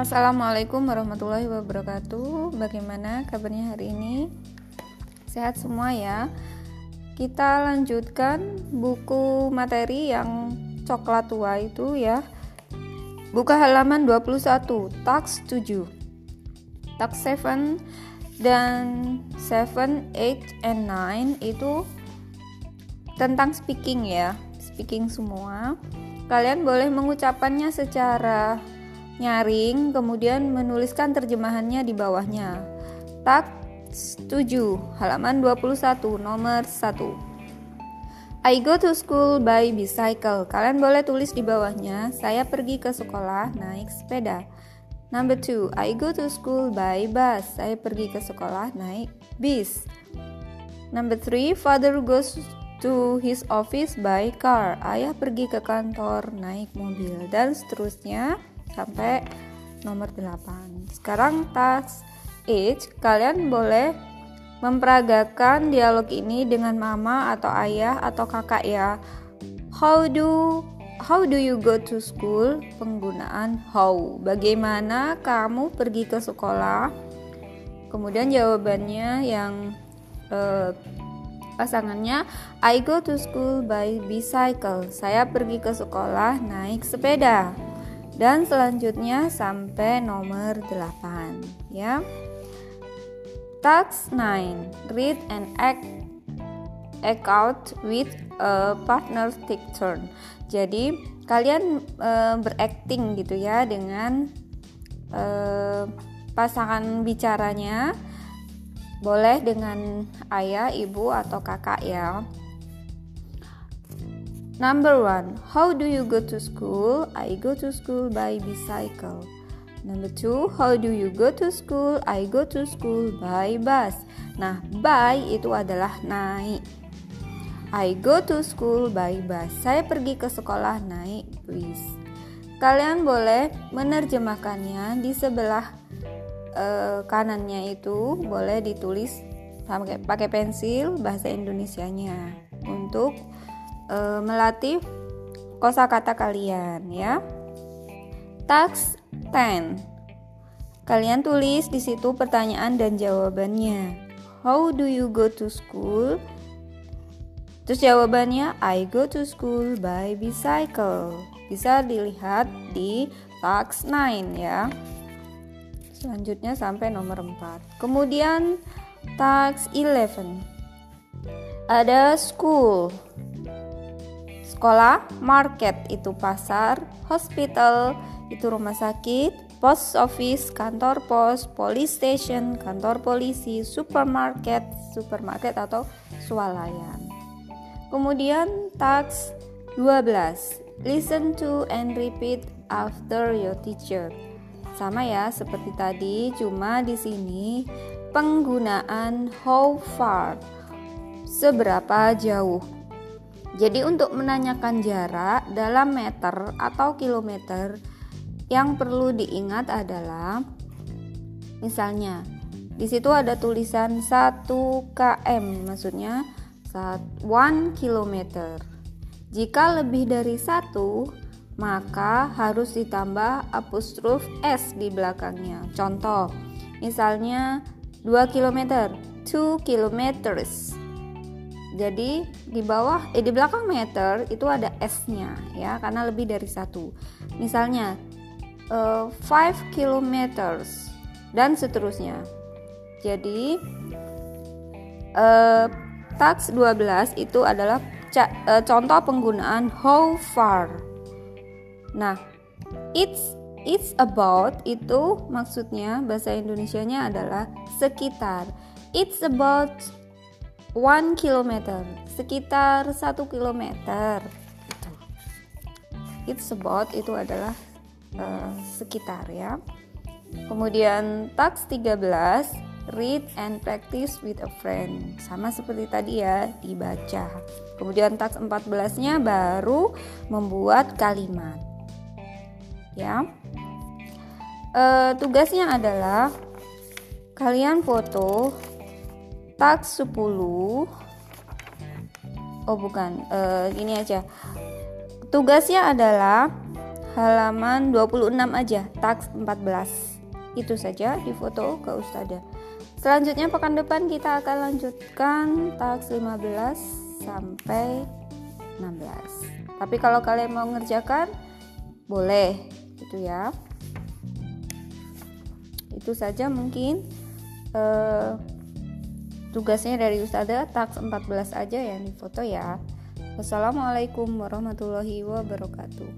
Assalamualaikum warahmatullahi wabarakatuh. Bagaimana kabarnya hari ini? Sehat semua ya. Kita lanjutkan buku materi yang coklat tua itu ya. Buka halaman 21, tax 7. Tax 7 dan 7, 8 and 9 itu tentang speaking ya. Speaking semua. Kalian boleh mengucapkannya secara nyaring, kemudian menuliskan terjemahannya di bawahnya. Tak 7, halaman 21, nomor 1. I go to school by bicycle. Kalian boleh tulis di bawahnya, saya pergi ke sekolah naik sepeda. Number 2, I go to school by bus. Saya pergi ke sekolah naik bis. Number 3, father goes to his office by car. Ayah pergi ke kantor naik mobil dan seterusnya sampai nomor 8. Sekarang task age, kalian boleh memperagakan dialog ini dengan mama atau ayah atau kakak ya. How do how do you go to school? Penggunaan how. Bagaimana kamu pergi ke sekolah? Kemudian jawabannya yang uh, pasangannya I go to school by bicycle. Saya pergi ke sekolah naik sepeda dan selanjutnya sampai nomor 8 ya. Task 9 Read and act act out with a partner take turn. Jadi kalian e, berakting gitu ya dengan e, pasangan bicaranya boleh dengan ayah, ibu atau kakak ya. Number one, how do you go to school? I go to school by bicycle. Number two, how do you go to school? I go to school by bus. Nah, by itu adalah naik. I go to school by bus. Saya pergi ke sekolah naik bis. Kalian boleh menerjemahkannya di sebelah uh, kanannya itu boleh ditulis pakai pakai pensil bahasa Indonesianya untuk uh, melatih kosakata kalian ya. Task 10. Kalian tulis di situ pertanyaan dan jawabannya. How do you go to school? Terus jawabannya I go to school by bicycle. Bisa dilihat di task 9 ya. Selanjutnya sampai nomor 4. Kemudian task 11. Ada school sekolah, market itu pasar, hospital itu rumah sakit, post office, kantor pos, police station, kantor polisi, supermarket, supermarket atau swalayan. Kemudian task 12. Listen to and repeat after your teacher. Sama ya seperti tadi, cuma di sini penggunaan how far. Seberapa jauh? Jadi untuk menanyakan jarak dalam meter atau kilometer yang perlu diingat adalah misalnya di situ ada tulisan 1 km maksudnya 1 km. Jika lebih dari satu maka harus ditambah apostrof s di belakangnya. Contoh, misalnya 2 km, 2 kilometers. Jadi di bawah eh di belakang meter itu ada s-nya ya karena lebih dari satu. Misalnya uh, eh, 5 kilometers dan seterusnya. Jadi uh, tax 12 itu adalah uh, contoh penggunaan how far. Nah, it's it's about itu maksudnya bahasa Indonesianya adalah sekitar. It's about one kilometer sekitar satu kilometer. Itu. It's about itu adalah uh, sekitar ya. Kemudian tax 13 read and practice with a friend. Sama seperti tadi ya dibaca. Kemudian tax 14 nya baru membuat kalimat. Ya. Uh, tugasnya adalah kalian foto tak 10 oh bukan uh, ini aja tugasnya adalah halaman 26 aja, taks 14. Itu saja di foto ke Ustazah. Selanjutnya pekan depan kita akan lanjutkan taks 15 sampai 16. Tapi kalau kalian mau ngerjakan boleh gitu ya. Itu saja mungkin eh, tugasnya dari Ustazah taks 14 aja yang di foto ya. Wassalamualaikum warahmatullahi wabarakatuh.